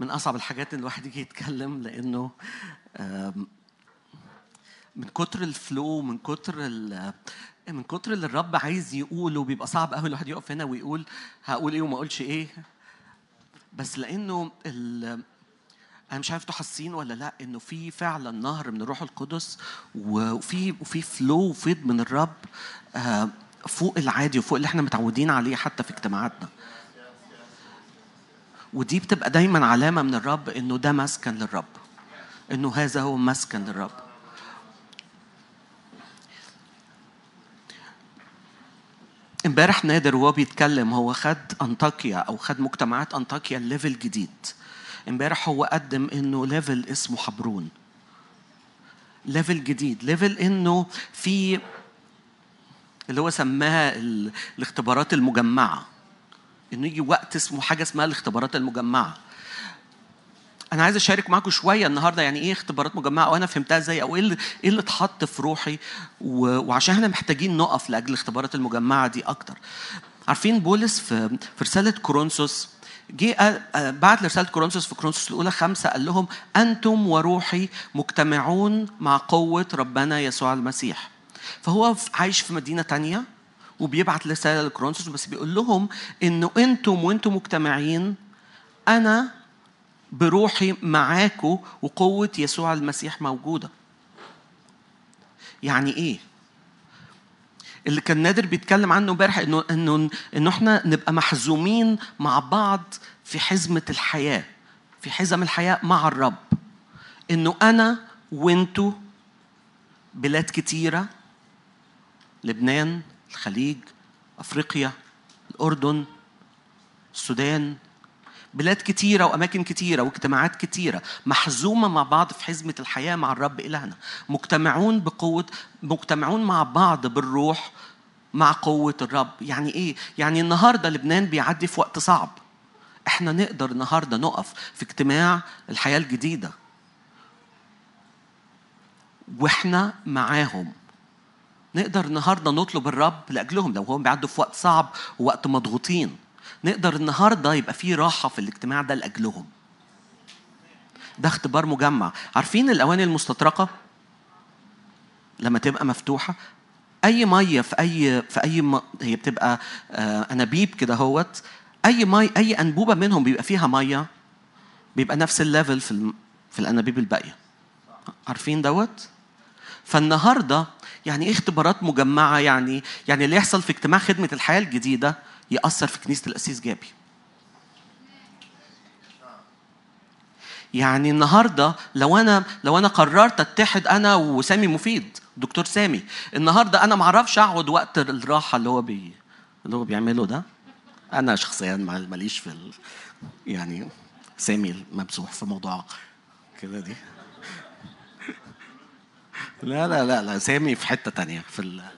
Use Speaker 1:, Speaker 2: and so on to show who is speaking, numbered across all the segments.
Speaker 1: من أصعب الحاجات إن الواحد يجي يتكلم لأنه من كتر الفلو من كتر من كتر اللي الرب عايز يقوله بيبقى صعب قوي الواحد يقف هنا ويقول هقول إيه وما أقولش إيه. بس لأنه أنا مش عارف أنتوا حاسين ولا لأ إنه في فعلا نهر من الروح القدس وفي وفي فلو وفيض من الرب فوق العادي وفوق اللي إحنا متعودين عليه حتى في اجتماعاتنا. ودي بتبقى دايما علامة من الرب إنه ده مسكن للرب إنه هذا هو مسكن للرب. إمبارح نادر وهو بيتكلم هو خد أنطاكيا أو خد مجتمعات أنطاكيا level جديد. إمبارح هو قدم إنه level اسمه حبرون. level جديد level إنه في اللي هو سماها الاختبارات المجمعة. إنه يجي وقت اسمه حاجة اسمها الاختبارات المجمعة. أنا عايز أشارك معاكم شوية النهارده يعني إيه اختبارات مجمعة وأنا فهمتها إزاي أو إيه اللي إيه اللي اتحط في روحي و... وعشان إحنا محتاجين نقف لأجل الاختبارات المجمعة دي أكتر. عارفين بولس في في رسالة كورنثوس جه بعد رسالة كورنثوس في كورنثوس الأولى خمسة قال لهم أنتم وروحي مجتمعون مع قوة ربنا يسوع المسيح. فهو عايش في مدينة تانية وبيبعت رسالة لكورنثوس بس بيقول لهم إنه أنتم وأنتم مجتمعين أنا بروحي معاكم وقوة يسوع المسيح موجودة يعني إيه؟ اللي كان نادر بيتكلم عنه امبارح انه انه إنه إحنا نبقى محزومين مع بعض في حزمة الحياة في حزم الحياة مع الرب إنه أنا وأنتو بلاد كتيرة لبنان الخليج أفريقيا الأردن السودان بلاد كتيرة وأماكن كتيرة واجتماعات كتيرة محزومة مع بعض في حزمة الحياة مع الرب إلهنا. مجتمعون بقوة مجتمعون مع بعض بالروح مع قوة الرب. يعني إيه؟ يعني النهاردة لبنان بيعدي في وقت صعب. إحنا نقدر النهاردة نقف في اجتماع الحياة الجديدة. وإحنا معاهم. نقدر النهاردة نطلب الرب لأجلهم لو هم بيعدوا في وقت صعب ووقت مضغوطين. نقدر النهارده يبقى في راحة في الاجتماع ده لأجلهم. ده اختبار مجمع. عارفين الأواني المستطرقة؟ لما تبقى مفتوحة أي مية في أي في أي م... هي بتبقى آه أنابيب كده هوت أي مي أي أنبوبة منهم بيبقى فيها مية بيبقى نفس الليفل في الم... في الأنابيب الباقية. عارفين دوت؟ فالنهاردة يعني إيه اختبارات مجمعة يعني؟ يعني اللي يحصل في اجتماع خدمة الحياة الجديدة يأثر في كنيسة الأسيس جابي. يعني النهارده لو أنا لو أنا قررت أتحد أنا وسامي مفيد دكتور سامي النهارده أنا ما أعرفش أقعد وقت الراحة اللي هو بي اللي هو بيعمله ده. أنا شخصيا ماليش في ال... يعني سامي ممسوح في موضوع كده دي. لا لا لا لا سامي في حتة تانية في ال...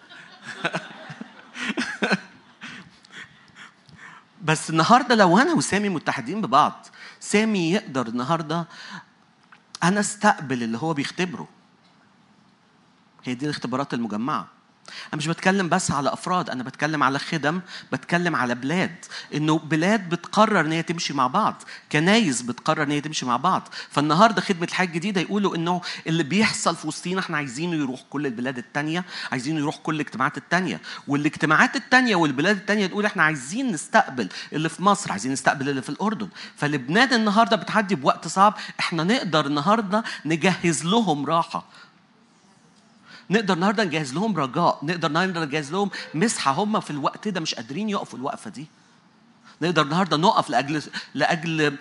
Speaker 1: بس النهارده لو أنا وسامي متحدين ببعض سامي يقدر النهارده أنا أستقبل اللي هو بيختبره. هي دي الاختبارات المجمعة. أنا مش بتكلم بس على أفراد أنا بتكلم على خدم بتكلم على بلاد. إنه بلاد بتقرر إن هي تمشي مع بعض. كنايس بتقرر إن هي تمشي مع بعض. فالنهاردة خدمة الحياة الجديده يقولوا إنه اللي بيحصل في وسطينا إحنا عايزينه يروح كل البلاد التانية عايزينه يروح كل الاجتماعات التانية. والاجتماعات التانية والبلاد التانية تقول إحنا عايزين نستقبل اللي في مصر عايزين نستقبل اللي في الأردن. فلبنان النهارده بتعدي بوقت صعب. إحنا نقدر النهارده نجهز لهم راحة. نقدر النهارده نجهز لهم رجاء نقدر النهارده نجهز لهم مسحه هم في الوقت ده مش قادرين يقفوا الوقفة دي. نقدر النهارده نقف لأجل لأجل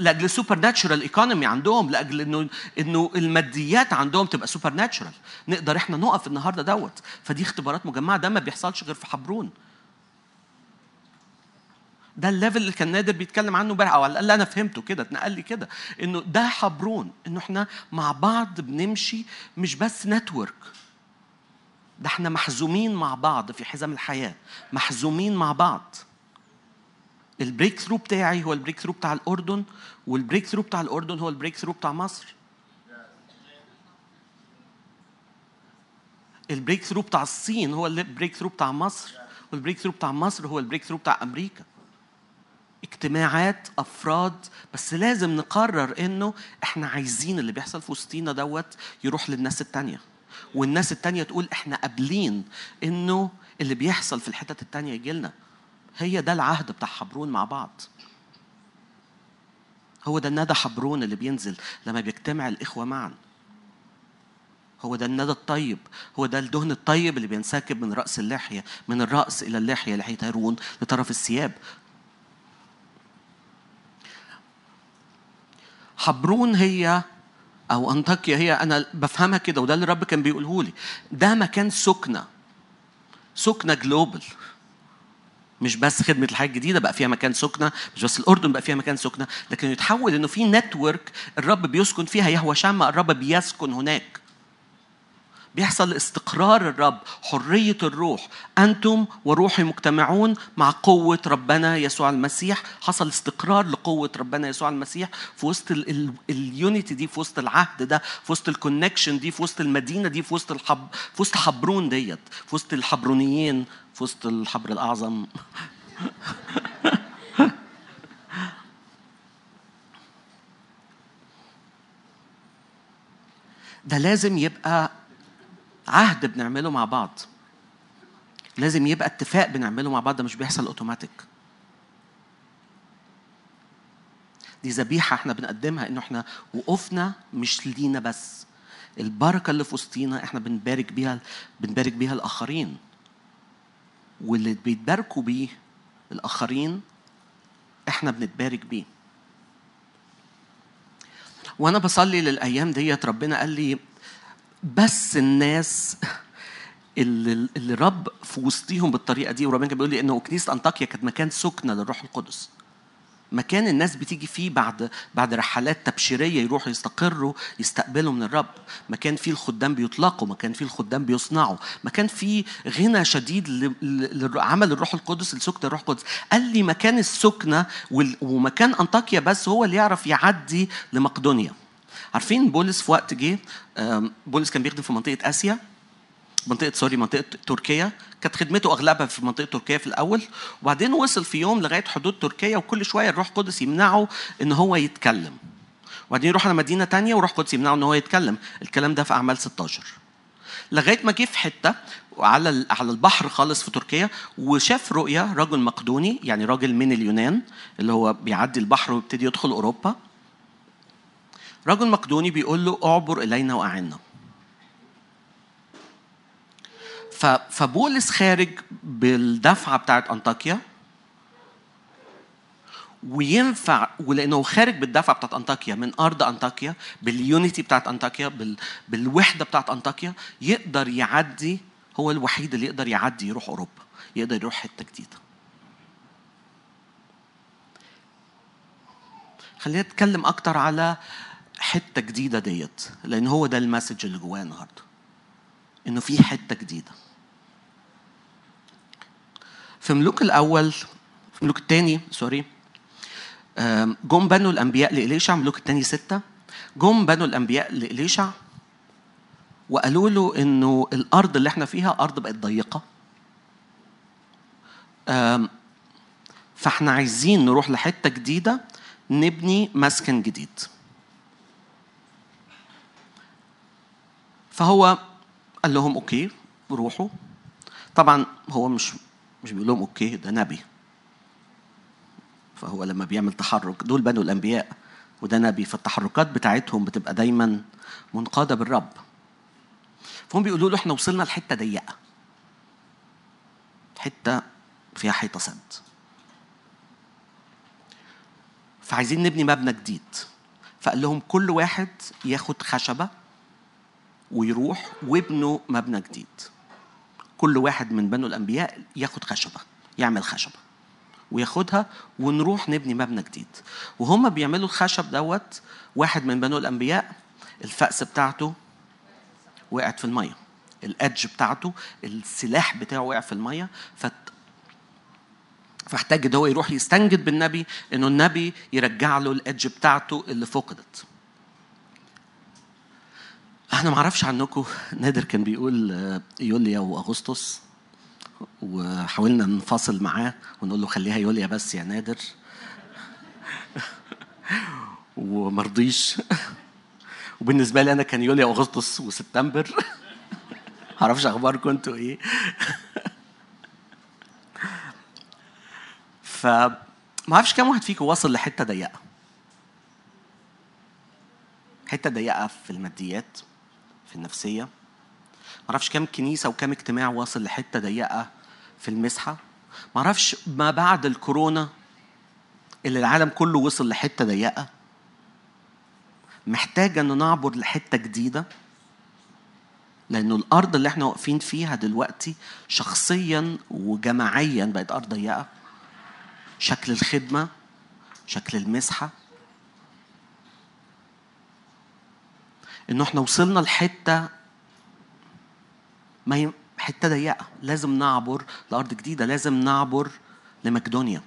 Speaker 1: لأجل supernatural economy عندهم لأجل إنه إنه الماديات عندهم تبقى supernatural نقدر إحنا نقف النهارده دوت. فدي اختبارات مجمعة ده ما بيحصلش غير في حبرون. ده ال level اللي كان نادر بيتكلم عنه امبارح. أو على الأقل أنا فهمته كده اتنقل لي كده. إنه ده حبرون إنه إحنا مع بعض بنمشي مش بس network ده إحنا محزومين مع بعض في حزم الحياة محزومين مع بعض. ال breakthrough بتاعي هو ال breakthrough بتاع الأردن وال breakthrough بتاع الأردن هو ال breakthrough بتاع مصر. ال breakthrough بتاع الصين هو ال breakthrough بتاع مصر وال breakthrough بتاع مصر هو ال breakthrough بتاع أمريكا. اجتماعات أفراد بس لازم نقرر إنه إحنا عايزين اللي بيحصل في وسطينا دوت يروح للناس التانية. والناس التانية تقول إحنا قابلين إنه اللي بيحصل في الحتت التانية يجي لنا. هي ده العهد بتاع حبرون مع بعض. هو ده الندى حبرون اللي بينزل لما بيجتمع الإخوة معا. هو ده الندى الطيب هو ده الدهن الطيب اللي بينسكب من رأس اللحية من الرأس إلى اللحية لحية هارون لطرف الثياب. حبرون هي أو أنطاكيا هي أنا بفهمها كده وده اللي الرب كان بيقوله لي. ده مكان سكنة. سكنة global مش بس خدمة الحياة الجديدة بقى فيها مكان سكنة. مش بس الأردن بقى فيها مكان سكنة. لكن يتحول إنه في network الرب بيسكن فيها يهوه شمه الرب بيسكن هناك. بيحصل استقرار الرب حرية الروح. أنتم وروحي مجتمعون مع قوة ربنا يسوع المسيح. حصل استقرار لقوة ربنا يسوع المسيح في وسط ال unity دي في وسط العهد ده في وسط ال connection دي في وسط المدينة دي في وسط الحب في وسط حبرون ديت في وسط الحبرونيين في وسط الحبر الأعظم. ده لازم يبقى عهد بنعمله مع بعض. لازم يبقى اتفاق بنعمله مع بعض ده مش بيحصل اوتوماتيك دي ذبيحة إحنا بنقدمها انه إحنا وقفنا مش لينا بس. البركة اللي في وسطينا إحنا بنبارك بيها بنبارك بيها الآخرين. واللي بيتباركوا بيه الآخرين إحنا بنتبارك بيه. وأنا بصلي للأيام ديت ربنا قال لي بس الناس اللي, اللي رب في وسطيهم بالطريقة دي وربنا كان بيقول لي إنه كنيسة أنطاكيا كانت مكان سكنة للروح القدس. مكان الناس بتيجي فيه بعد بعد رحلات تبشيرية يروحوا يستقروا يستقبلوا من الرب. مكان فيه الخدام بيطلقوا مكان فيه الخدام بيصنعوا. مكان فيه غنى شديد لعمل الروح القدس لسكن الروح القدس. قال لي مكان السكنة ومكان أنطاكيا بس هو اللي يعرف يعدي لمقدونيا. عارفين بولس في وقت جه بولس كان بيخدم في منطقة آسيا منطقة سوري منطقة تركيا كانت خدمته أغلبها في منطقة تركيا في الأول وبعدين وصل في يوم لغاية حدود تركيا وكل شوية الروح القدس يمنعه إن هو يتكلم. وبعدين يروح على مدينة تانية والروح القدس يمنعه إن هو يتكلم. الكلام ده في أعمال 16 لغاية ما جه في حتة على على البحر خالص في تركيا وشاف رؤيا رجل مقدوني يعني راجل من اليونان اللي هو بيعدي البحر ويبتدي يدخل أوروبا. رجل مقدوني بيقول له اعبر إلينا وأعنا. فبولس خارج بالدفعة بتاعت أنطاكيا وينفع ولأنه خارج بالدفعة بتاعت أنطاكيا من أرض أنطاكيا باليونيتي بتاعت أنطاكيا بال... بالوحدة بتاعت أنطاكيا يقدر يعدي هو الوحيد اللي يقدر يعدي يروح أوروبا يقدر يروح حتة جديدة. خلينا نتكلم أكتر على حتة جديدة ديت لأن هو ده ال message اللي جواه النهارده إنه في حتة جديدة. في ملوك الأول في ملوك الثاني sorry جم بنو الأنبياء لإليشع ملوك الثاني ستة جم بنو الأنبياء لإليشع وقالوا له إنه الأرض اللي إحنا فيها أرض بقت ضيقة. فإحنا عايزين نروح لحتة جديدة نبني مسكن جديد. فهو قال لهم okay روحوا. طبعا هو مش مش بيقول لهم okay ده نبي. فهو لما بيعمل تحرك دول بنو الأنبياء وده نبي فالتحركات بتاعتهم بتبقى دايما منقادة بالرب. فهم بيقولوا له إحنا وصلنا لحتة ضيقة. حتة فيها حيطة سد. فعايزين نبني مبنى جديد. فقال لهم كل واحد ياخد خشبة ويروح ويبنوا مبنى جديد. كل واحد من بنو الأنبياء ياخد خشبة يعمل خشبة وياخدها ونروح نبني مبنى جديد. وهم بيعملوا الخشب دوت واحد من بنو الأنبياء الفأس بتاعته وقعت في المية الأدج بتاعته السلاح بتاعه وقع في المية. فت فاحتاج إن هو يروح يستنجد بالنبي إنه النبي يرجع له الأدج بتاعته اللي فقدت. إحنا ما أعرفش عنكم. نادر كان بيقول يوليا واغسطس وحاولنا نفاصل معاه ونقول له خليها يوليا بس يا نادر. ومرضيش. وبالنسبة لي أنا كان يوليو اغسطس وسبتمبر. معرفش أخباركم أنتوا إيه. ف ما أعرفش كام واحد فيكم وصل لحتة ضيقة. حتة ضيقة في الماديات. في النفسية. ما أعرفش كام كنيسة وكام اجتماع واصل لحتة ضيقة في المسحة. ما أعرفش ما بعد الكورونا اللي العالم كله وصل لحتة ضيقة. محتاجه ان نعبر لحتة جديدة. لأنه الأرض اللي إحنا واقفين فيها دلوقتي شخصيا وجماعيا بقت أرض ضيقة. شكل الخدمة شكل المسحة إنه إحنا وصلنا لحتة ما ي... حتة ضيقة. لازم نعبر لأرض جديدة. لازم نعبر لمقدونيا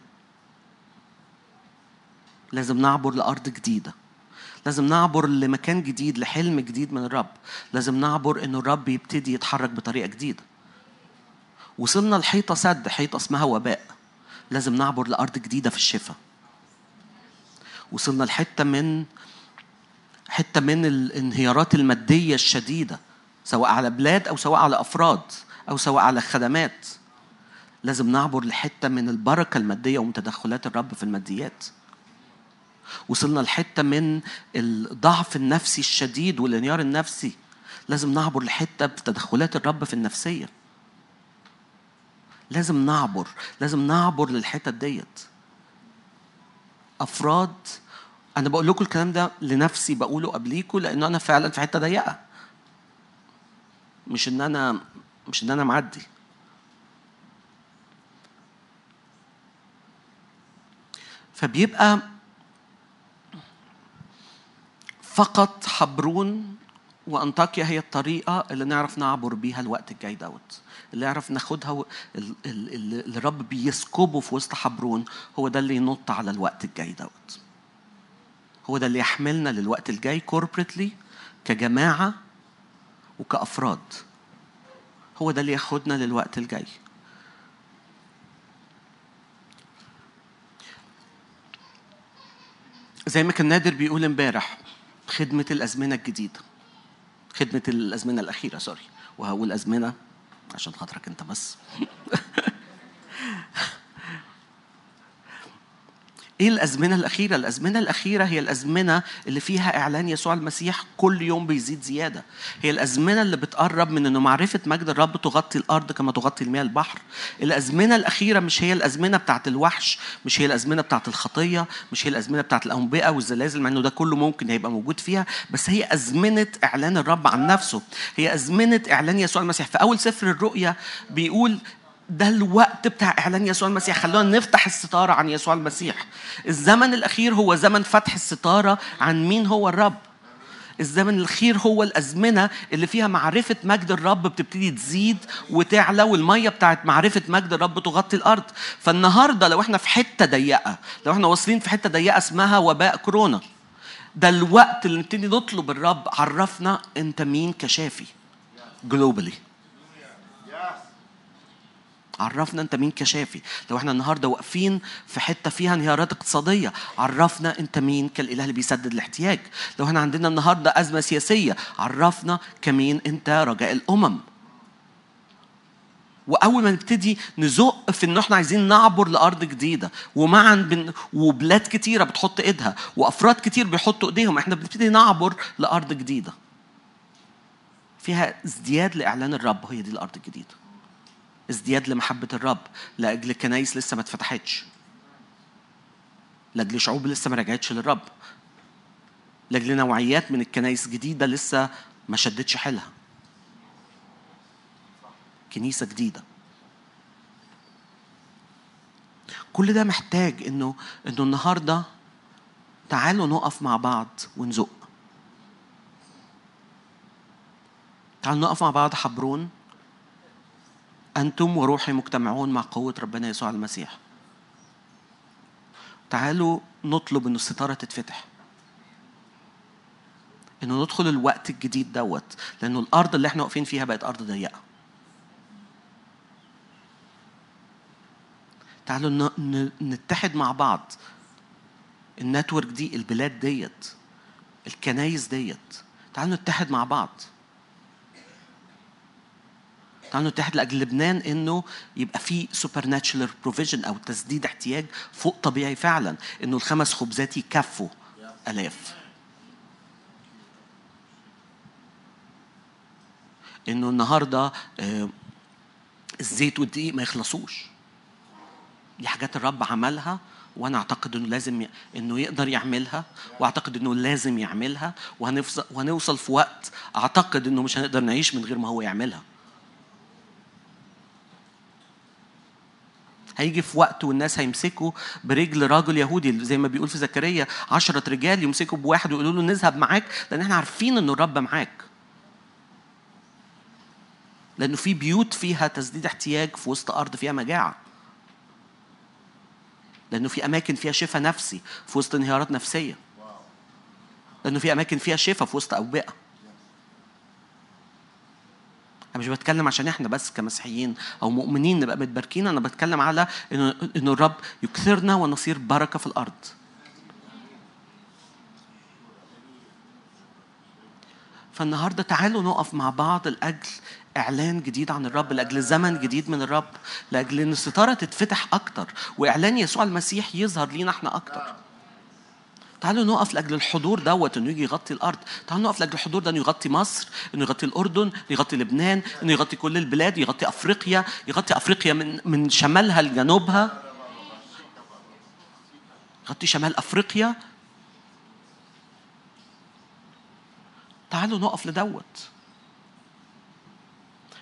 Speaker 1: لازم نعبر لأرض جديدة. لازم نعبر لمكان جديد لحلم جديد من الرب. لازم نعبر إنه الرب يبتدي يتحرك بطريقة جديدة. وصلنا لحيطة سد حيطة اسمها وباء. لازم نعبر لأرض جديدة في الشفاء. وصلنا لحتة من حتة من الانهيارات المادية الشديدة سواء على بلاد أو سواء على أفراد أو سواء على خدمات. لازم نعبر لحتة من البركة المادية ومتدخلات الرب في الماديات. وصلنا لحتة من الضعف النفسي الشديد والانهيار النفسي. لازم نعبر لحتة بتدخلات الرب في النفسية. لازم نعبر لازم نعبر للحتت ديت. أفراد أنا بقول لكم الكلام ده لنفسي بقوله قبليكم لأنه أنا فعلا في حتة ضيقة. مش إن أنا مش إن أنا معدي. فبيبقى فقط حبرون وأنطاكيا هي الطريقة اللي نعرف نعبر بيها الوقت الجاي دوت. اللي نعرف ناخدها اللي الرب بيسكبه في وسط حبرون هو ده اللي ينط على الوقت الجاي دوت. هو ده اللي يحملنا للوقت الجاي كوربريتلي كجماعة وكأفراد. هو ده اللي ياخدنا للوقت الجاي. زي ما كان نادر بيقول امبارح خدمة الأزمنة الجديدة. خدمة الأزمنة الأخيرة سوري وهقول أزمنة عشان خاطرك أنت بس. إيه الأزمنة الأخيرة؟ الأزمنة الأخيرة هي الأزمنة اللي فيها إعلان يسوع المسيح كل يوم بيزيد زيادة. هي الأزمنة اللي بتقرب من إنه معرفة مجد الرب تغطي الأرض كما تغطي المياه البحر. الأزمنة الأخيرة مش هي الأزمنة بتاعت الوحش مش هي الأزمنة بتاعت الخطية مش هي الأزمنة بتاعت الاوبئه والزلازل مع إنه ده كله ممكن هيبقى موجود فيها بس هي أزمنة إعلان الرب عن نفسه. هي أزمنة إعلان يسوع المسيح. في أول سفر الرؤيا بيقول ده الوقت بتاع إعلان يسوع المسيح. خلونا نفتح الستارة عن يسوع المسيح. الزمن الأخير هو زمن فتح الستارة عن مين هو الرب. الزمن الأخير هو الأزمنة اللي فيها معرفة مجد الرب بتبتدي تزيد وتعلى والمية بتاعت معرفة مجد الرب تغطي الأرض. فالنهاردة لو إحنا في حتة ضيقة لو إحنا واصلين في حتة ضيقة اسمها وباء كورونا ده الوقت اللي نبتدي نطلب الرب عرفنا أنت مين كشافي جلوبالي عرفنا انت مين كشافي. لو إحنا النهارده واقفين في حتة فيها انهيارات اقتصادية عرفنا انت مين كالإله اللي بيسدد الاحتياج. لو إحنا عندنا النهارده أزمة سياسية عرفنا كمين انت رجاء الأمم. وأول ما نبتدي نزق في إن إحنا عايزين نعبر لأرض جديدة ومعا بن وبلاد كتيرة بتحط إيدها وأفراد كتير بيحطوا إيديهم إحنا بنبتدي نعبر لأرض جديدة. فيها ازدياد لإعلان الرب هي دي الأرض الجديدة. ازدياد لمحبة الرب. لأجل كنايس لسه ما اتفتحتش. لأجل شعوب لسه ما رجعتش للرب. لأجل نوعيات من الكنايس جديدة لسه ما شدتش حيلها. كنيسة جديدة. كل ده محتاج إنه إنه النهارده تعالوا نقف مع بعض ونزق. تعالوا نقف مع بعض حبرون. أنتم وروحي مجتمعون مع قوة ربنا يسوع المسيح. تعالوا نطلب أن الستارة تتفتح. إنه ندخل الوقت الجديد دوت لأنه الأرض اللي إحنا واقفين فيها بقت أرض ضيقة. تعالوا نتحد مع بعض. ال network دي البلاد ديت الكنايس ديت. تعالوا نتحد مع بعض. تعالوا نتحد لأجل لبنان إنه يبقى في supernatural provision أو تسديد احتياج فوق طبيعي فعلا إنه الخمس خبزات يكفوا آلاف. إنه النهارده آه، الزيت والدقيق ما يخلصوش. دي حاجات الرب عملها وأنا أعتقد إنه لازم ي... إنه يقدر يعملها وأعتقد إنه لازم يعملها وهنفصل وهنوصل في وقت أعتقد إنه مش هنقدر نعيش من غير ما هو يعملها. هيجي في وقت والناس هيمسكوا برجل راجل يهودي زي ما بيقول في زكريا عشرة رجال يمسكوا بواحد ويقولوا له نذهب معاك لأن إحنا عارفين إنه الرب معاك. لأنه في بيوت فيها تسديد احتياج في وسط أرض فيها مجاعة. لأنه في أماكن فيها شفاء نفسي في وسط انهيارات نفسية. لأنه في أماكن فيها شفاء في وسط أوبئة. أنا مش بتكلم عشان إحنا بس كمسيحيين أو مؤمنين نبقى متباركين أنا بتكلم على إنه إنه الرب يكثرنا ونصير بركة في الأرض. فالنهاردة تعالوا نقف مع بعض لأجل إعلان جديد عن الرب لأجل زمن جديد من الرب لأجل إن الستارة تتفتح أكتر وإعلان يسوع المسيح يظهر لينا إحنا أكتر. تعالوا نقف لأجل الحضور دوت إنه يجي يغطي الأرض. تعالوا نقف لأجل الحضور ده إنه يغطي مصر إنه يغطي الأردن انه يغطي لبنان إنه يغطي كل البلاد يغطي أفريقيا يغطي أفريقيا من من شمالها لجنوبها. يغطي شمال أفريقيا. تعالوا نقف لدوت.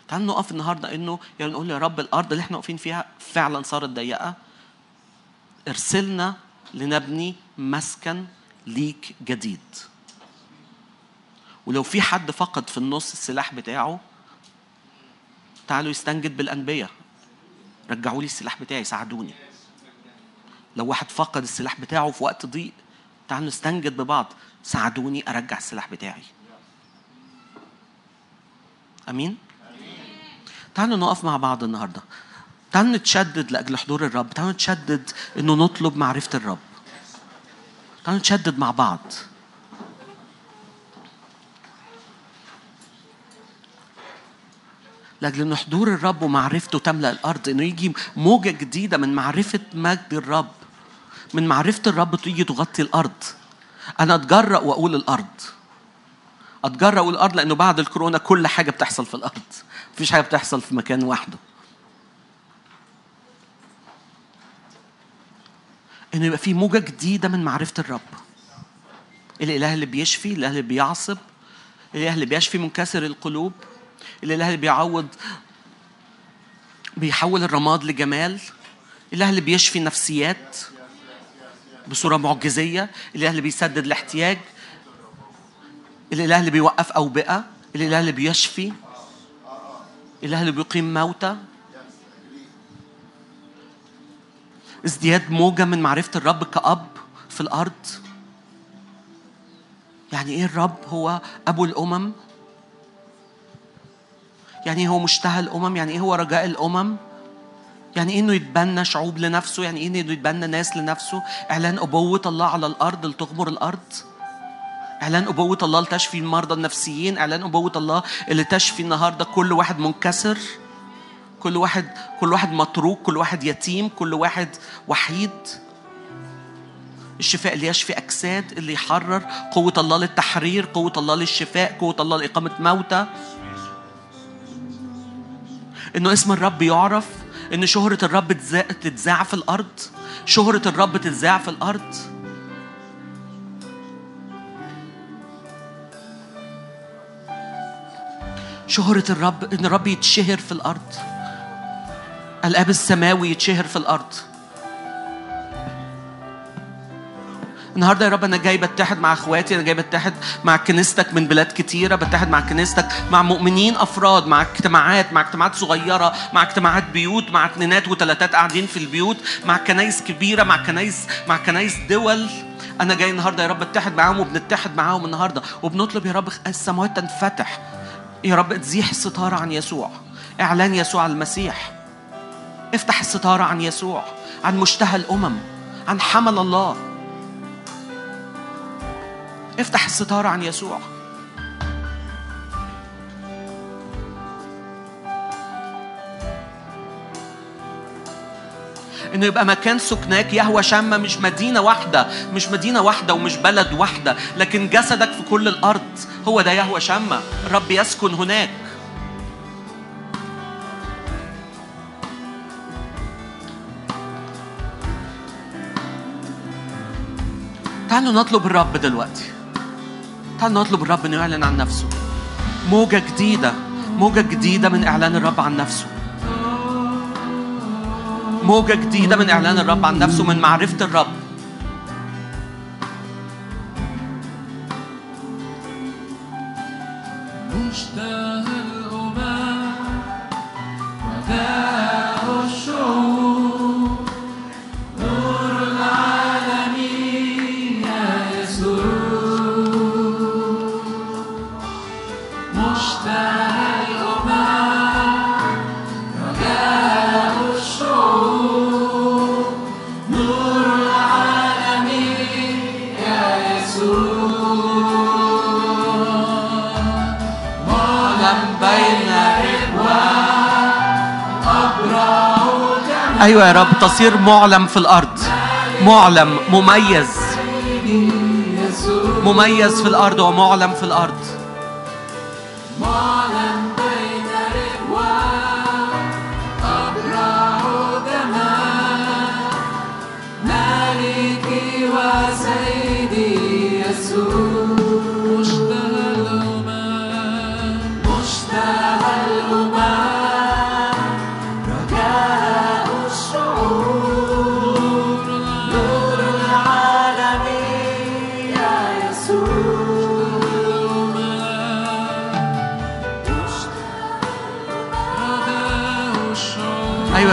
Speaker 1: تعالوا نقف النهارده إنه يعني نقول يا رب الأرض اللي إحنا واقفين فيها فعلا صارت ضيقة. ارسلنا لنبني مسكن ليك جديد. ولو في حد فقد في النص السلاح بتاعه تعالوا يستنجد بالأنبياء. رجعوا لي السلاح بتاعي ساعدوني. لو واحد فقد السلاح بتاعه في وقت ضيق تعالوا نستنجد ببعض. ساعدوني أرجع السلاح بتاعي. أمين؟ تعالوا نقف مع بعض النهارده. تعالوا نتشدد لأجل حضور الرب. تعالوا نتشدد إنه نطلب معرفة الرب. تعالوا نتشدد مع بعض. لأجل ان حضور الرب ومعرفته تملأ الأرض إنه يجي موجة جديدة من معرفة مجد الرب من معرفة الرب تيجي تغطي الأرض. أنا أتجرأ وأقول الأرض. أتجرأ أقول الأرض لأنه بعد الكورونا كل حاجة بتحصل في الأرض. مفيش حاجة بتحصل في مكان واحدة إنه يبقى في موجة جديدة من معرفة الرب. الإله اللي بيشفي الإله اللي بيعصب الإله اللي بيشفي منكسر القلوب الإله اللي بيعوض بيحول الرماد لجمال الإله اللي بيشفي النفسيات بصورة معجزية الإله اللي بيسدد الاحتياج الإله اللي بيوقف أوبئة الإله اللي بيشفي الإله اللي بيقيم موتى. ازدياد موجة من معرفة الرب كأب في الأرض؟ يعني إيه الرب هو أبو الأمم؟ يعني إيه هو مشتهى الأمم؟ يعني إيه هو رجاء الأمم؟ يعني إيه إنه يتبنى شعوب لنفسه؟ يعني إيه إنه يتبنى ناس لنفسه؟ إعلان أبوة الله على الأرض لتغمر الأرض؟ إعلان أبوة الله لتشفي المرضى النفسيين؟ إعلان أبوة الله اللي تشفي النهاردة كل واحد منكسر؟ كل واحد كل واحد متروك كل واحد يتيم كل واحد وحيد. الشفاء اللي يشفي أجساد اللي يحرر قوة الله للتحرير قوة الله للشفاء قوة الله لإقامة موتى. إنه اسم الرب يعرف إن شهرة الرب تتذاع في الأرض. شهرة الرب تتذاع في الأرض. شهرة الرب إن الرب يتشهر في الأرض. الأب السماوي يتشهر في الأرض. النهارده يا رب أنا جاي بتحد مع أخواتي أنا جاي بتحد مع كنيستك من بلاد كتيرة بتحد مع كنيستك مع مؤمنين أفراد مع اجتماعات مع اجتماعات صغيرة مع اجتماعات بيوت مع اتنينات وتلاتات قاعدين في البيوت مع كنايس كبيرة مع كنايس مع كنايس دول. أنا جاي النهارده يا رب اتحد معاهم وبنتحد معاهم النهارده. وبنطلب يا رب السماوات تنفتح. يا رب تزيح الستاره عن يسوع. اعلان يسوع المسيح. افتح الستارة عن يسوع عن مشتهى الأمم عن حمل الله.
Speaker 2: افتح الستارة عن يسوع. إنه يبقى مكان سكناك يهوى شامة مش مدينة واحدة مش مدينة واحدة ومش بلد واحدة لكن جسدك في كل الأرض هو ده يهوى شامة. الرب يسكن هناك. تعالوا نطلب الرب دلوقتي. تعالوا نطلب الرب إنه يعلن عن نفسه. موجة جديدة. موجة جديدة من إعلان الرب عن نفسه. موجة جديدة من إعلان الرب عن نفسه من معرفة الرب. أيوه يا رب تصير معلم في الأرض. معلم مميز. مميز في الأرض ومعلم في الأرض.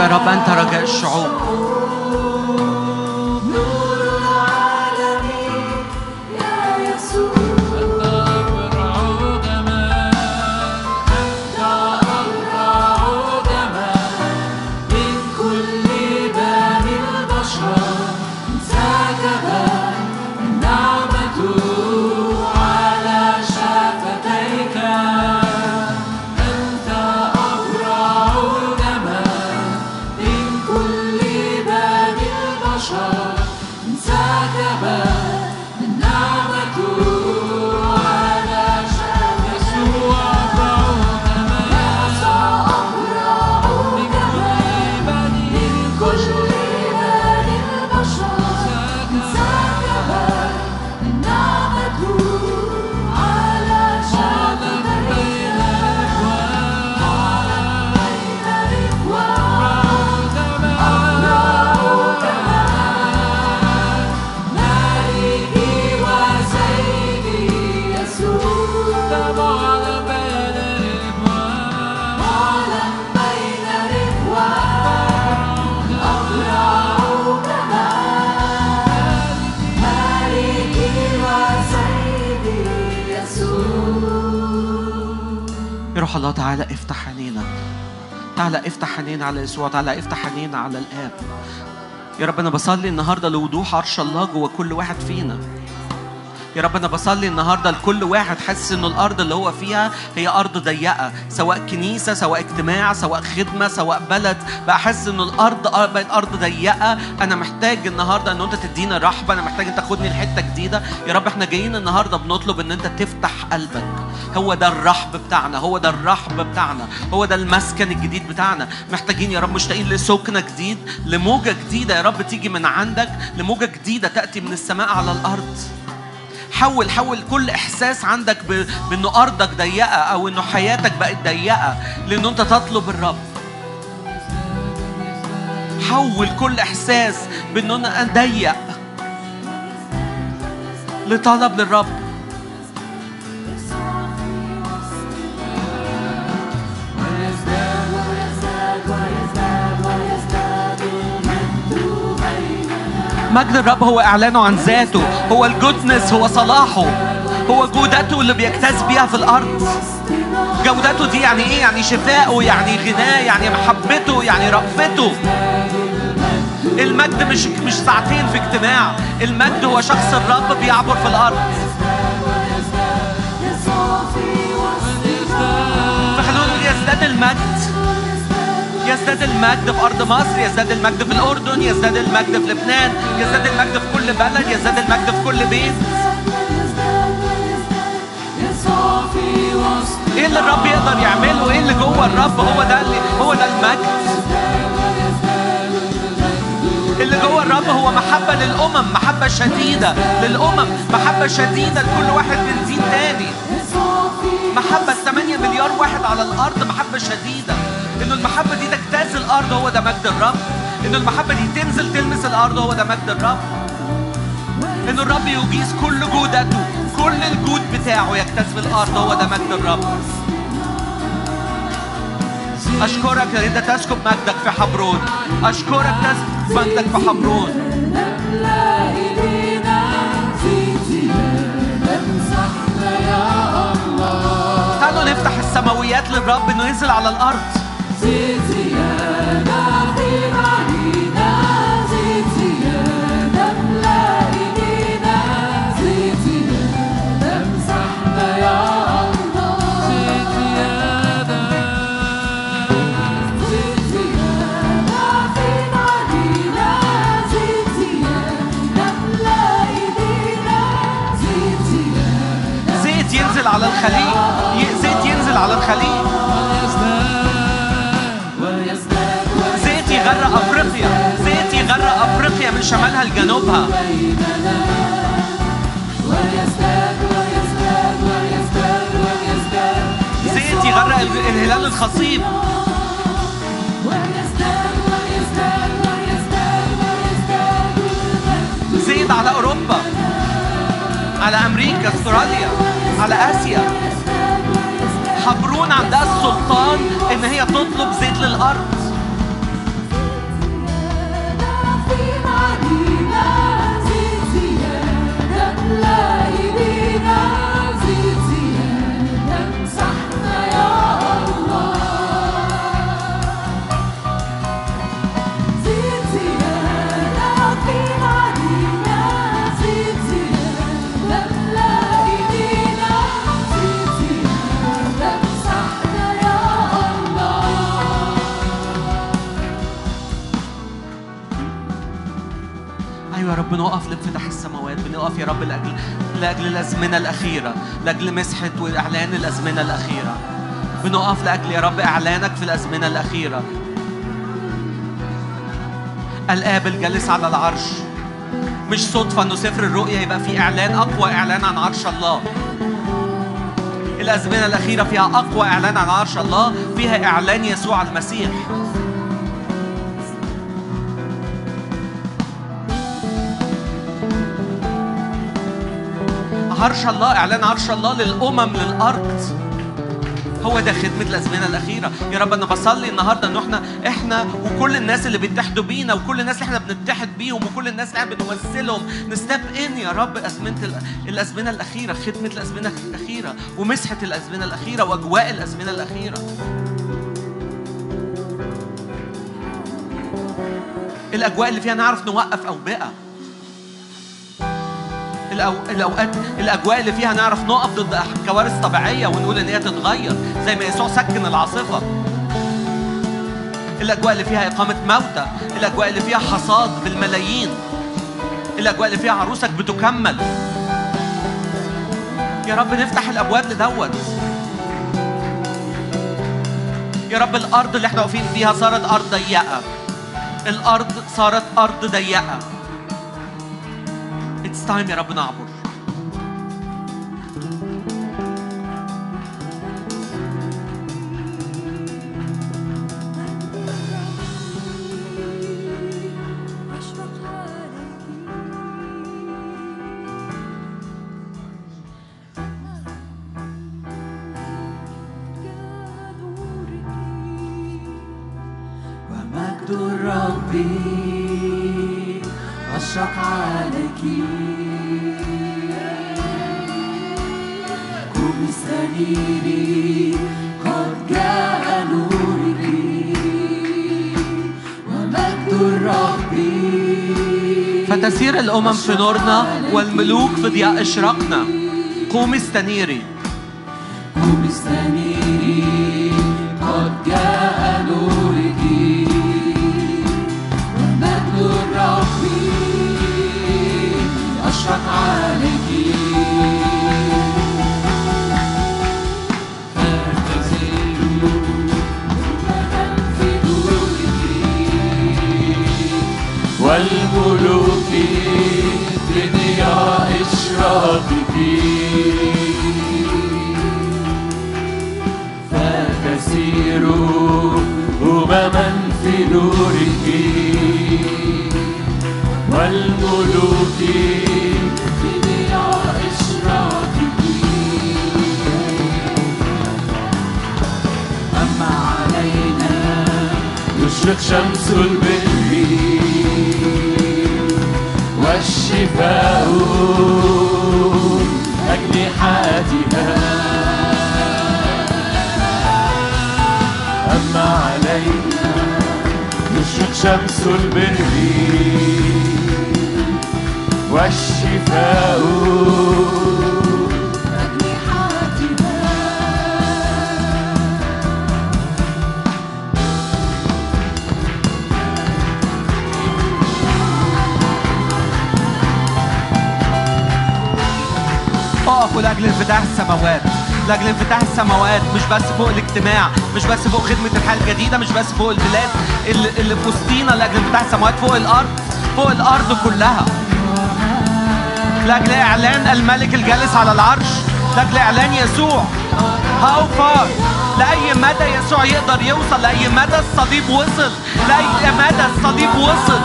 Speaker 2: رب أنت رجاء الشعوب. الله تعالى افتح عينينا. تعالى افتح عينينا على يسوع تعالى افتح عينينا على الآب. يا رب أنا بصلي النهاردة لوضوح عرش الله جوه كل واحد فينا. يا رب أنا بصلي النهارده لكل واحد حاسس إنه الأرض اللي هو فيها هي أرض ضيقة سواء كنيسة سواء اجتماع سواء خدمة سواء بلد. بقى حاسس إنه الأرض بقت أرض ضيقة. أنا محتاج النهارده إن أنت تدينا رحبه أنا محتاج أنت تاخدني لحتة جديدة. يا رب إحنا جايين النهارده بنطلب إن أنت تفتح قلبك. هو ده الرحب بتاعنا هو ده الرحب بتاعنا هو ده المسكن الجديد بتاعنا. محتاجين يا رب مشتاقين لسكنة جديد لموجة جديدة. يا رب تيجي من عندك لموجة جديدة تأتي من السماء على الأرض. حول حول كل إحساس عندك بإنه أرضك ضيقة أو إنه حياتك بقت ضيقة لأنه أنت تطلب الرب. حول كل إحساس بإنه أنا ضيق لطلب للرب. مجد الرب هو إعلانه عن ذاته. هو الجودنس هو صلاحه. هو جودته اللي بيجتاز بيها في الأرض. جودته دي يعني إيه؟ يعني شفاءه يعني غناه يعني محبته يعني رأفته. المجد مش مش ساعتين في اجتماع. المجد هو شخص الرب بيعبر في الأرض.
Speaker 1: فخلونا يزداد المجد. يزداد المجد في أرض مصر يزداد المجد في الأردن يزداد المجد في لبنان يزداد المجد في كل بلد يزداد المجد في كل بيت. إيه اللي الرب يقدر يعمله؟ إيه اللي جوه الرب؟ هو ده اللي هو ده المجد. اللي جوه الرب؟ هو محبة للأمم محبة شديدة للأمم محبة شديدة لكل واحد من دين تاني. محبة 8 مليار واحد على الأرض محبة شديدة. إنه المحبة دي تجتاز الأرض هو ده مجد الرب. إنه المحبة دي تنزل تلمس الأرض هو ده مجد الرب. إنه الرب يجيز كل جودته كل الجود بتاعه يجتاز في الأرض هو ده مجد الرب. أشكرك إن أنت تسكب مجدك في حبرون. أشكرك تسكب مجدك في حبرون. تعالوا نفتح السماويات للرب إنه ينزل على الأرض. على الخليج. زيت ينزل على الخليج. زيت يغرق أفريقيا. زيت يغرق أفريقيا من شمالها لجنوبها. زيت يغرق ال- الهلال الخصيب. زيت على أوروبا. على أمريكا أستراليا على آسيا. حبرون عندها السلطان إن هي تطلب زيت
Speaker 2: للأرض. لأجل الأزمنة
Speaker 1: الأخيرة لأجل مسحة وإعلان الأزمنة الأخيرة. بنقف لأجل يا رب إعلانك في الأزمنة الأخيرة. الآب الجالس على العرش. مش صدفة إنه سفر الرؤيا يبقى فيه إعلان أقوى إعلان عن عرش الله. الأزمنة الأخيرة فيها أقوى إعلان عن عرش الله فيها إعلان يسوع المسيح. عرش الله إعلان عرش الله للأمم للأرض. هو ده خدمة الأزمنة الأخيرة. يا رب أنا بصلي النهاردة إن إحنا إحنا وكل الناس اللي بيتحدوا بينا وكل الناس اللي إحنا بنتحد بيهم وكل الناس اللي إحنا بنمثلهم نستاب إن يا رب أزمنة ال- الأزمنة الأخيرة خدمة الأزمنة الأخيرة ومسحة الأزمنة الأخيرة وأجواء الأزمنة الأخيرة. الأجواء اللي فيها نعرف نوقف أوبئة. الأوقات الأجواء اللي فيها نعرف نقف ضد كوارث طبيعية ونقول إن هي تتغير زي ما يسوع سكن العاصفة. الأجواء اللي فيها إقامة موتى الأجواء اللي فيها حصاد بالملايين الأجواء اللي فيها عروسك بتكمل. يا رب نفتح الأبواب لدوت. يا رب الأرض اللي إحنا واقفين فيها صارت أرض ضيقة. الأرض صارت أرض ضيقة.
Speaker 2: స్థాయి మీరు అప్పుదాము
Speaker 1: فتسير الأمم في نورنا والملوك في ضياء إشراقنا قوم استنيري.
Speaker 2: قم استنيري.
Speaker 3: قد جاء
Speaker 2: فتسيروا أمما في نورك والملوك
Speaker 3: بضياء إشراقك أما علينا
Speaker 2: يشرق شمس البر والشفاء أجنحتها. علينا. يشرق شمس البر والشفاء.
Speaker 1: اقفوا لاجل انفتاح السماوات. لاجل انفتاح السماوات مش بس فوق الاجتماع مش بس فوق خدمة الحياة الجديدة مش بس فوق البلاد اللي, في وسطينا لاجل انفتاح السماوات فوق الأرض فوق الأرض كلها. لاجل اعلان الملك الجالس على العرش لاجل اعلان يسوع. هاو فار لأي مدى يسوع يقدر يوصل؟ لأي مدى الصليب وصل؟ لأي مدى الصليب وصل؟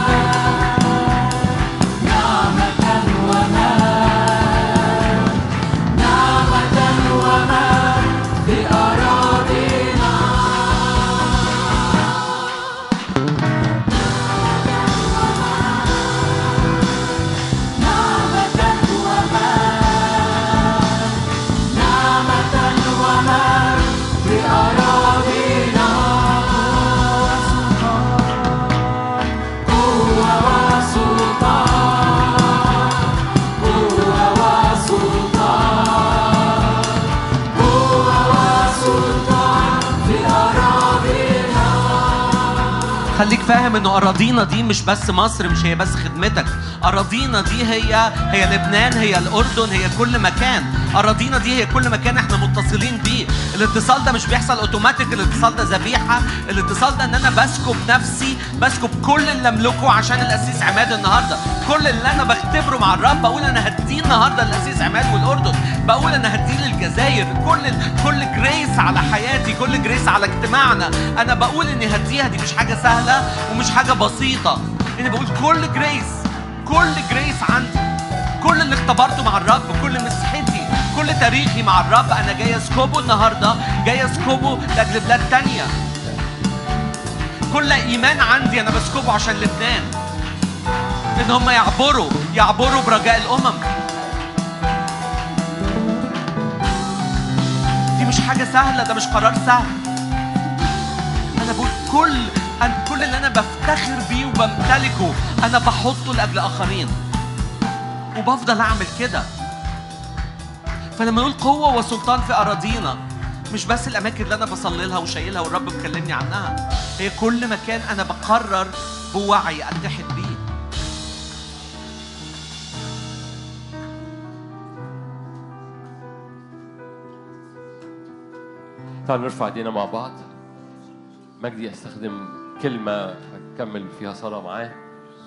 Speaker 1: خليك فاهم إنه أراضينا دي مش بس مصر مش هي بس خدمتك. أراضينا دي هي هي لبنان هي الأردن هي كل مكان. أراضينا دي هي كل مكان إحنا متصلين بيه. الاتصال ده مش بيحصل أوتوماتيك الاتصال ده ذبيحة. الاتصال ده إن أنا بسكب نفسي بسكب كل اللي أملكه عشان القسيس عماد النهارده. كل اللي أنا بختبره مع الرب بقول أنا هديه النهارده للقسيس عماد والأردن. بقول أنا هديه للجزائر. كل كل grace على حياتي كل grace على اجتماعنا. أنا بقول إني هديها. دي مش حاجة سهلة ومش حاجة بسيطة. إني بقول كل جريس كل جريس عندي. كل اللي اختبرته مع الرب كل مسحتي كل تاريخي مع الرب. أنا جاي أسكبه النهارده. جاي أسكبه لأجل بلاد تانية. كل إيمان عندي أنا بسكبه عشان لبنان. إن هم يعبروا يعبروا برجاء الأمم. سهلة ده مش قرار سهل. أنا بقول كل أنا كل اللي أنا بفتخر بيه وبمتلكه أنا بحطه لأجل آخرين. وبفضل أعمل كده. فلما نقول قوة وسلطان في أراضينا مش بس الأماكن اللي أنا بصلي لها وشايلها والرب مكلمني عنها هي كل مكان أنا بقرر بوعي أتحد
Speaker 2: تعالوا نرفع ايدينا مع بعض. مجدي استخدم كلمة أكمل فيها صلاة معاه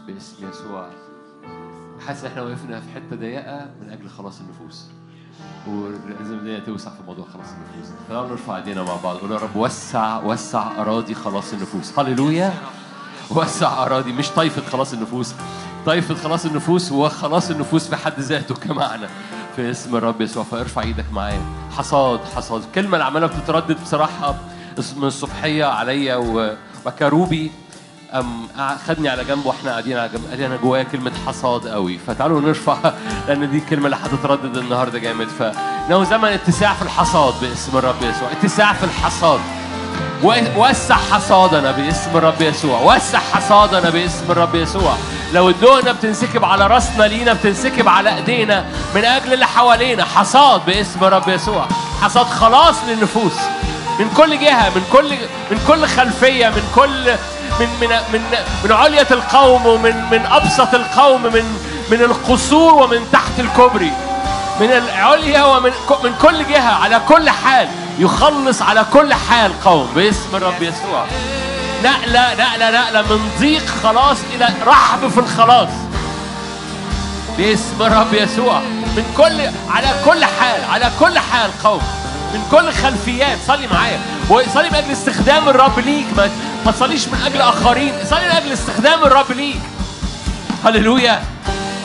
Speaker 2: باسم يسوع. حاسس إن إحنا وقفنا في حتة ضيقة من أجل خلاص النفوس. ولازم الدنيا توسع في موضوع خلاص النفوس. تعالوا نرفع ايدينا مع بعض. نقول يا رب وسع وسع أراضي خلاص النفوس. هللويا. وسع أراضي مش طائفة خلاص النفوس. طائفة خلاص النفوس هو خلاص النفوس في حد ذاته كمعنى. في اسم الرب يسوع فارفع إيدك معايا. حصاد حصاد. الكلمة اللي عمالة بتتردد بصراحة من الصبحية عليا وكروبي أم خدني على جنب وإحنا قاعدين على جنب. قال لي أنا جوايا كلمة حصاد قوي. فتعالوا نرفع لأن دي الكلمة اللي هتتردد النهارده جامد. فانه زمن اتساع في الحصاد باسم الرب يسوع. اتساع في الحصاد. وسع حصادنا باسم الرب يسوع. وسع حصادنا باسم الرب يسوع. لو الدهنة بتنسكب على راسنا لينا بتنسكب على ايدينا من أجل اللي حوالينا. حصاد باسم الرب يسوع. حصاد خلاص للنفوس. من كل جهة من كل من كل خلفية من كل من من من من علية القوم ومن من أبسط القوم من من القصور ومن تحت الكوبري. من العليا ومن من كل جهة على كل حال. يخلص على كل حال قوم. باسم الرب يسوع. نقلة نقلة نقلة من ضيق خلاص إلى رحب في الخلاص. باسم الرب يسوع. من كل على كل حال على كل حال قوم. من كل خلفيات. صلي معايا. وصلي من أجل استخدام الرب ليك ما, ما تصليش من أجل آخرين. صلي من أجل استخدام الرب ليك. هللويا.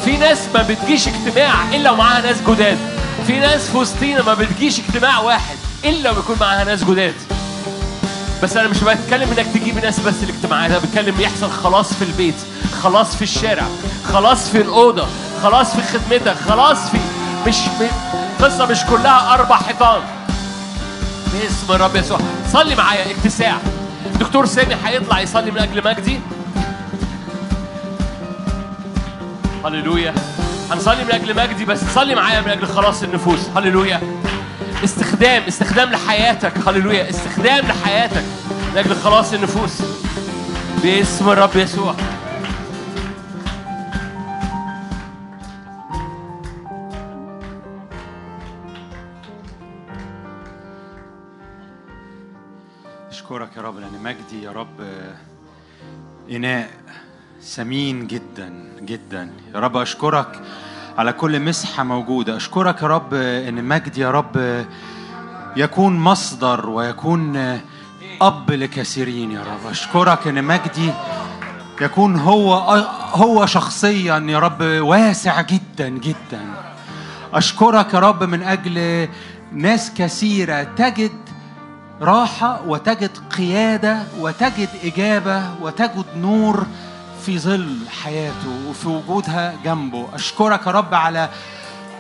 Speaker 2: في ناس ما بتجيش اجتماع إلا ومعاها ناس جداد. في ناس في وسطينا ما بتجيش اجتماع واحد. إلا ويكون معاها ناس جداد. بس أنا مش بتكلم إنك تجيب ناس بس الاجتماعات أنا بتكلم يحصل خلاص في البيت خلاص في الشارع خلاص في الأوضة خلاص في خدمتك خلاص في مش قصة مش كلها أربع حيطان. باسم الرب يسوع. صلي معايا اتساع دكتور سامي هيطلع يصلي من أجل مجدي. هللويا. هنصلي من أجل مجدي بس صلي معايا من أجل خلاص النفوس. هللويا. استخدام استخدام لحياتك. هللويا. استخدام لحياتك. من أجل خلاص النفوس. باسم الرب يسوع.
Speaker 4: أشكرك يا رب لأن مجدي يا رب إناء ثمين جدا جدا. يا رب أشكرك على كل مسحة موجودة. أشكرك يا رب إن مجدي يا رب يكون مصدر ويكون أب لكثيرين يا رب. أشكرك إن مجدي يكون هو هو شخصيا يا رب واسع جدا جدا. أشكرك يا رب من أجل ناس كثيرة. تجد راحة وتجد قيادة وتجد إجابة وتجد نور في ظل حياته وفي وجودها جنبه. أشكرك يا رب على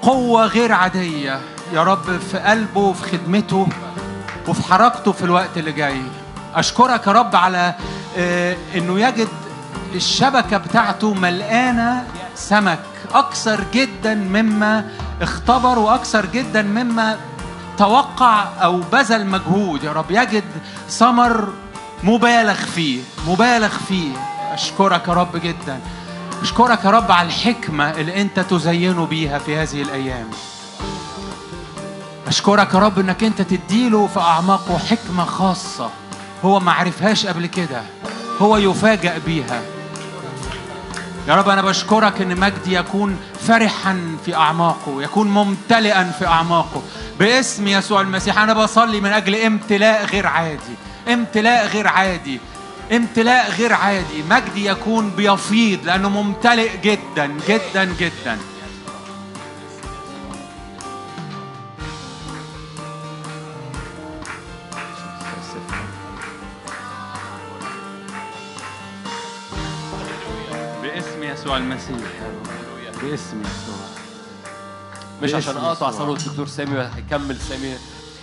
Speaker 4: قوة غير عادية يا رب في قلبه وفي خدمته وفي حركته في الوقت اللي جاي. أشكرك يا رب على آه، إنه يجد الشبكة بتاعته ملقانة سمك أكثر جدا مما اختبر وأكثر جدا مما توقع أو بذل مجهود. يا رب يجد ثمر مبالغ فيه مبالغ فيه. أشكرك يا رب جدا. أشكرك يا رب على الحكمة اللي أنت تزينه بيها في هذه الأيام. أشكرك يا رب إنك أنت تديله في أعماقه حكمة خاصة. هو ما عرفهاش قبل كده. هو يفاجأ بيها. يا رب أنا بشكرك إن مجدي يكون فرحا في أعماقه يكون ممتلئا في أعماقه. باسم يسوع المسيح أنا بصلي من أجل امتلاء غير عادي. امتلاء غير عادي. امتلاء غير عادي. مجدي يكون بيفيض لأنه ممتلئ جدا جدا جدا. باسم يسوع المسيح. باسم يسوع.
Speaker 2: مش عشان اقطع. صلاه الدكتور سامي هيكمل سامي.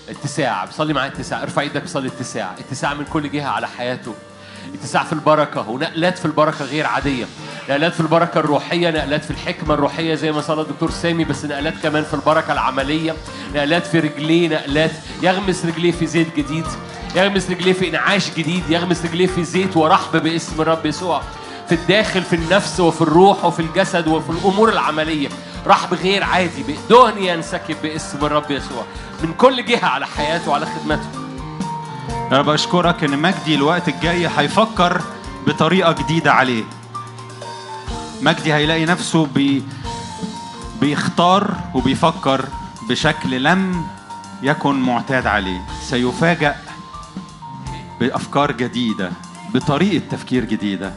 Speaker 2: اتساع. بصلي معايا اتساع. ارفع إيدك بصلي اتساع. اتساع من كل جهة على حياته. اتساع في البركة ونقلات في البركة غير عادية. نقلات في البركة الروحية نقلات في الحكمة الروحية زي ما صلى الدكتور سامي بس نقلات كمان في البركة العملية. نقلات في رجليه نقلات يغمس رجليه في زيت جديد يغمس رجليه في انعاش جديد يغمس رجليه في زيت ورحب باسم الرب يسوع. في الداخل في النفس وفي الروح وفي الجسد وفي الأمور العملية. رحب غير عادي دهن ينسكب باسم الرب يسوع. من كل جهة على حياته وعلى خدمته.
Speaker 4: يا رب أشكرك إن مجدي الوقت الجاي هيفكر بطريقة جديدة عليه. مجدي هيلاقي نفسه بي بيختار وبيفكر بشكل لم يكن معتاد عليه. سيفاجأ بأفكار جديدة بطريقة تفكير جديدة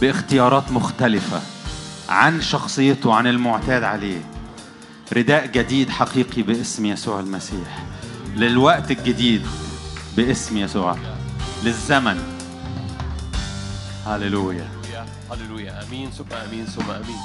Speaker 4: باختيارات مختلفة عن شخصيته عن المعتاد عليه. رداء جديد حقيقي باسم يسوع المسيح. للوقت الجديد باسم يسوع. للزمن. هللويا.
Speaker 2: هللويا. آمين. ثم آمين. ثم آمين.